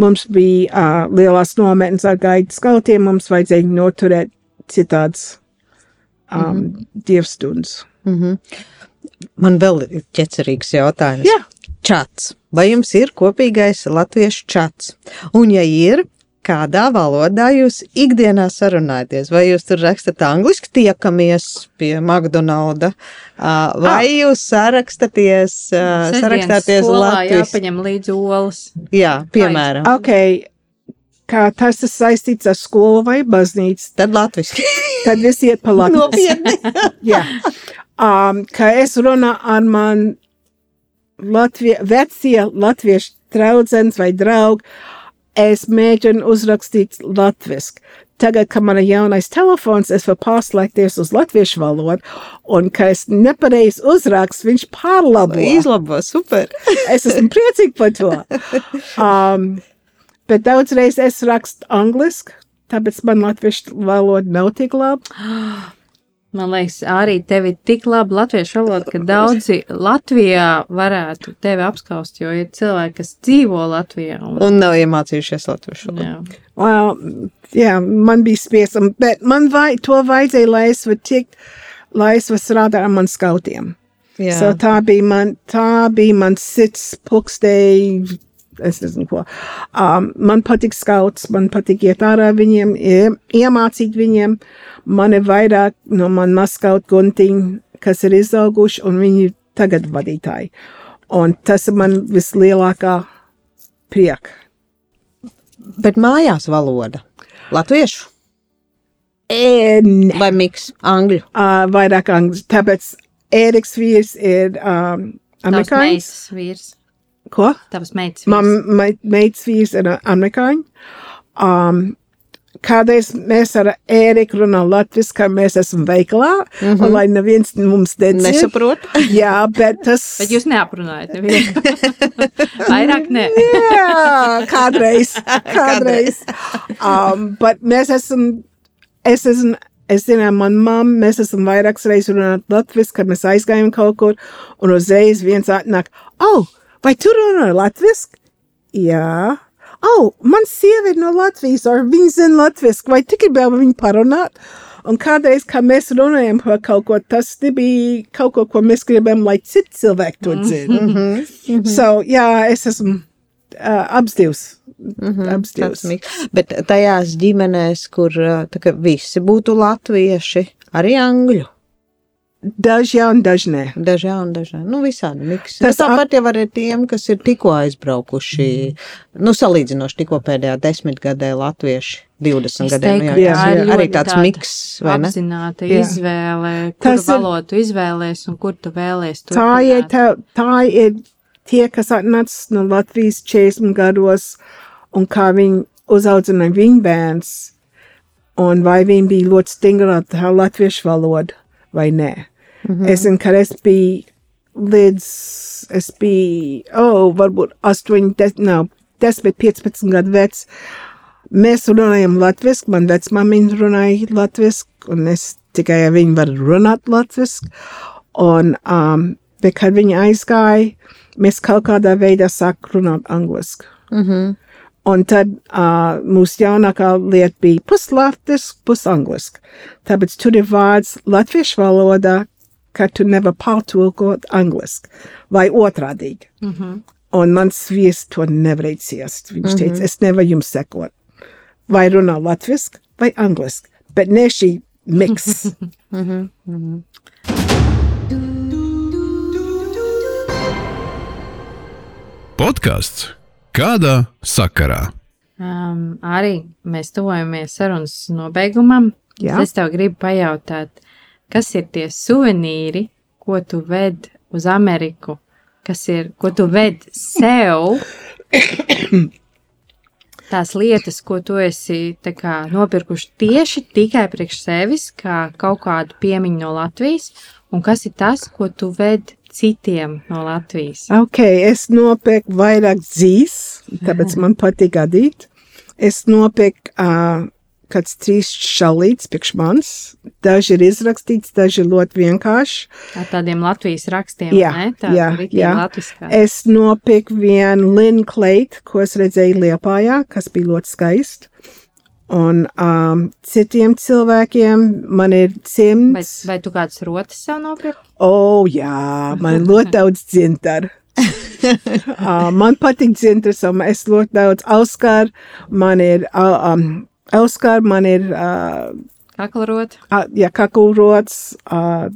mums bija uh, lielās nometnes ar gaidu skautiem, mums vajadzēja noturēt citāds um, mm -hmm. dievstundas. Mm -hmm. Man vēl ir ķecerīgs jautājums. Jā. Čats. Vai jums ir kopīgais latviešu čats? Un, ja ir, kādā valodā jūs ikdienā sarunājaties? Vai jūs tur rakstat angliski, tiekamies pie McDonalda, vai jūs sarakstaties, ā, Sestdienas sarakstāties skolā latviešu? jāpaņem līdzi olas. Jā, piemēram. Ok, kā tas ir saistīts ar skolu vai baznīcu, Tad latviešu. [laughs] tad viss iet pa labi. Nopietni. [laughs] Jā. Um, ka es runāju ar man Latvie, vecie latviešu draugs vai draugi, es mēģinu uzrakstīt latviešu. Tagad, kad man ir jaunais telefons, es varu pārslēgties uz latviešu valodu, un, ka es nepareizi uzrakstu, viņš pārlabo. Izlabo, super. [laughs] Es esmu priecīga par to. Um, bet daudzreiz es rakstu angliski, tāpēc man latviešu valoda nav tik laba. [gasps] Man liekas, arī tev ir tik laba latviešu valoda, ka daudzi Latvijā varētu tevi apskaust, jo ir cilvēki, kas dzīvo Latvijā. Un, Un nav iemācījušies latviešu. valodu. jā. Well, jā, man bija spiesam, bet man vai, to vajadzēja, lai es varu tikt, lai es varu strādāt ar man skautiem. Jā. So tā bija man, tā bija man sits pulkstēji, es nezinu ko. Um, man patīk skauts, man patīk iet ārā viņiem, ie, iemācīt viņiem. Man ir vairāk no man maskaut guntiņu, kas ir izauguši, un viņi ir tagad vadītāji. Un tas ir man vislielākā prieka. Bet mājās valoda. Latviešu E, ne. vai miks, angļu. uh, vairāk angļu. Tāpēc Ēriks vīrs ir um, amerikāņu. vīrs. Ko? Tavs meitas Man vīrs. me, meitas vīrs ir amerikāņu. Um, kādreiz mēs ar Ēriku runājam latviešu, ka mēs esam veikalā, mm. -hmm. lai neviens mums nedzird. Nesaprot. [laughs] Jā, bet tas. Bet jūs neaprunājat nevienu. [laughs] Vairāk ne. [laughs] Jā, kādreiz. kādreiz. um, bet mēs esam, es esmu, es zinu, man mamma, mēs esam vairākas reizes runāt latviski, kad mēs aizgājām kaut kur, un uzreiz viens atnāk, oh, vai tu runā latviski? Jā. Oh, man sieva ir no Latvijas, vai viņa zina latviski, vai tu gribēji viņu parunāt? Un kādreiz, kad mēs runājam par kaut ko, tas nebija kaut ko, ko mēs gribam, lai citi cilvēki to dzird. Mm -hmm. So, jā, es esmu uh, apstīvs. Mm -hmm. Apstīvs. Bet tajās ģimenēs, kur kā visi būtu latvieši, arī angļu. Daži jā, un daži nē. Daži jā, un daži nē. Nu, visādi miks. Tas Tas tāpat jau arī tiem, kas ir tikko aizbraukuši, nu, salīdzinoši tikko pēdējā desmitgadē latvieši, 20 Es gadiem. teiktu, nu, jā, ir ir arī tāds miks, vai ne? Apzināta Jā. izvēle, kuru Tas valodu tu izvēlēs un kur tu vēlēs. Tā ir, turpināt. tā, tā ir tie, kas atnāca no Latvijas 40 gados, un kā viņi uzaudzināja viņu bērns, un vai viņi bija ļoti stingri ar latviešu valodu vai nē. Mm -hmm. Es zinu, ka es biju līdz, es biju, oh, varbūt 8, 10, nav, 10, 15 gadu vecs. Mēs runājam latviešu, man vecmāmiņa runāja latviešu, un es tikai ar viņu varu runāt latviešu. Un, um, bet, kad viņi aizgāja, mēs kaut kādā veidā sākām runāt angliski. Mm -hmm. Un tad uh, mūsu jaunākā lieta bija puslātis, pusangliski. Tāpēc tur ir vārds latviešu valodā, ka tu nevar pārtulkot angliski vai otrādīgi. Mm -hmm. Un mans viesis to nevarēja ciest. Viņš mm -hmm. teica, es nevaru jums sekot. Vai runā latviešu vai angliski, bet ne šī miks. [laughs] mm -hmm. Mm -hmm. Podkāsts kādā sakarā? Um, arī mēs tuvojamies sarunas nobeigumam. Jā. Es tev gribu pajautāt, kas ir tie suvenīri, ko tu ved uz Ameriku, kas ir, ko tu ved sev? Tās lietas, ko tu esi kā, nopirkuši tieši tikai priekš sevis, kā kaut kādu piemiņu no Latvijas, un kas ir tas, ko tu ved citiem no Latvijas? Ok, es nopirku vairāk dzīs, tāpēc man patīk adīt. Es nopirku uh, kāds trīs šalīts priekš manis. Daži ir izrakstīts, daži ļoti vienkārši. Ar tādiem Latvijas rakstiem, Jā, ne? Tā jā, jā. latviskā. Es nopirku vienu linu kleitu, ko es redzēju Liepājā, kas bija ļoti skaisti. Un um, citiem cilvēkiem man ir Vai, cimds. vai tu kādas rotas sev nopirki? O, oh, jā, man ir ļoti daudz dzintaru. [laughs] uh, man patīk dzintars, un es ļoti daudz auskaru. Man ir, uh, um, auskaru, man ir, uh, Kaklarot. uh, ja kakulrots, uh,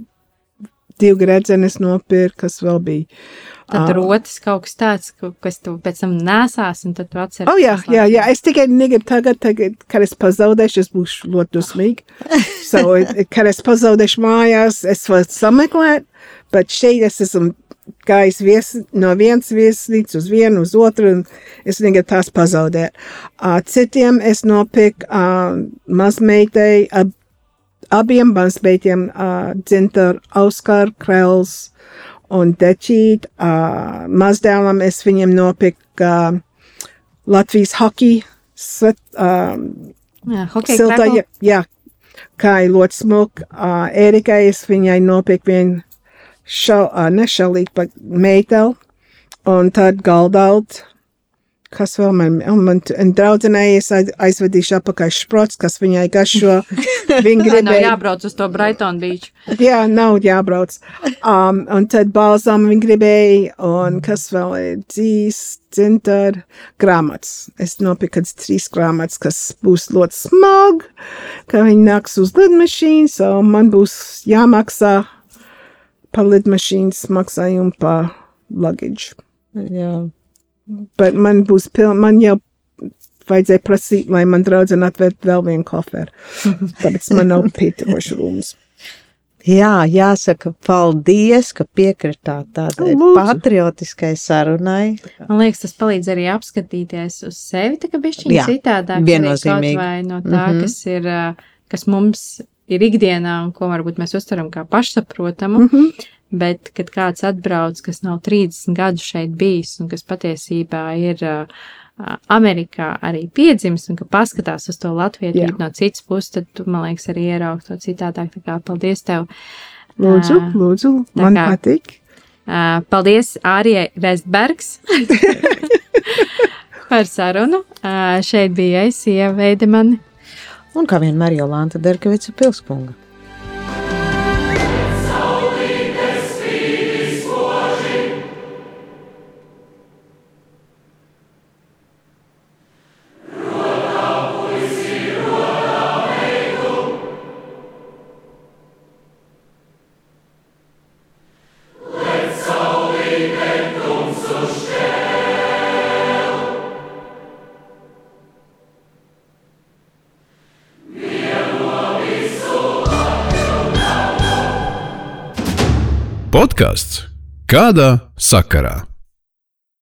divu gredzenes nopirku, kas vēl bija. Tad Ah. rotas kaut kas tāds, kas tu pēc tam nesās, un tad tu atceries. Oh, jā, jā, jā, es tikai negribu tagad, tagad, kad es pazaudēšu, es būšu ļoti dusmīgi. [laughs] So, it- kad es pazaudēšu mājās, es varu sameklēt, bet šeit es esmu gājis vies, no vienas vieslīdz uz vienu, uz otru, un es negribu tās pazaudēt. Uh, citiem es nopirku uh, mazmeitei, ab, abiem mazmeitiem uh, dzintaru Auskar Krells un Dečīt. Uh, mazdēlam es viņiem nopirku uh, Latvijas hockey svet, um, jā hokeja siltā, jā, jā, kā ir ļoti smuka. Uh, Erikai es viņai nopirku vienu šau, uh, nešalīgu, bet meiteli, un tad galdalt. Kas vēl man, un man un draudzenei es aiz- aizvedīšu apakaļ šprots, kas viņai gašo. [laughs] Viņa Tā nav gribēja. jābrauc uz to Brighton Beach. Jā, nav jābrauc. Um, un tad balzām viņa gribēja, un kas vēl ir dzīs, dzintar, grāmatas. Es nopirku kāds trīs grāmatas, kas būs ļoti smagi, ka viņi nāks uz lidmašīnas, un man būs jāmaksā par lidmašīnas maksājumu par luggage. Jā. Bet man būs piln, man jau vajadzēja prasīt, lai man draudzene atvērt vēl vienu koferu. [laughs] Tāpēc man nav pietiekoši rūmas. Jā, jāsaka, paldies, ka piekritāt tādai Lūdzu. patriotiskai sarunai. Man liekas, tas palīdz arī apskatīties uz sevi, tā kā bišķiņ Jā, citādāk. viennozīmīgi. Vai no tā, Mhm. kas ir, kas mums ir ikdienā un ko varbūt mēs uztveram kā pašsaprotamu. Mm -hmm. Bet, kad kāds atbrauc, kas nav 30 gadu šeit bijis un kas patiesībā ir uh, uh, Amerikā arī piedzimis un ka paskatās uz to latvietību no citas puses, tad tu, man liekas, arī ieraugi to citādāk. Tā kā paldies tev! Lūdzu, Ā, lūdzu, man kā- patīk. Uh, paldies Ārijai Vestbergs [laughs] [laughs] par sarunu. Uh, šeit bija es, Ieva Veidemani. Un kā vienmēr Jolanta Derkevica Pilspunga. Podkāsts kādā sakarā?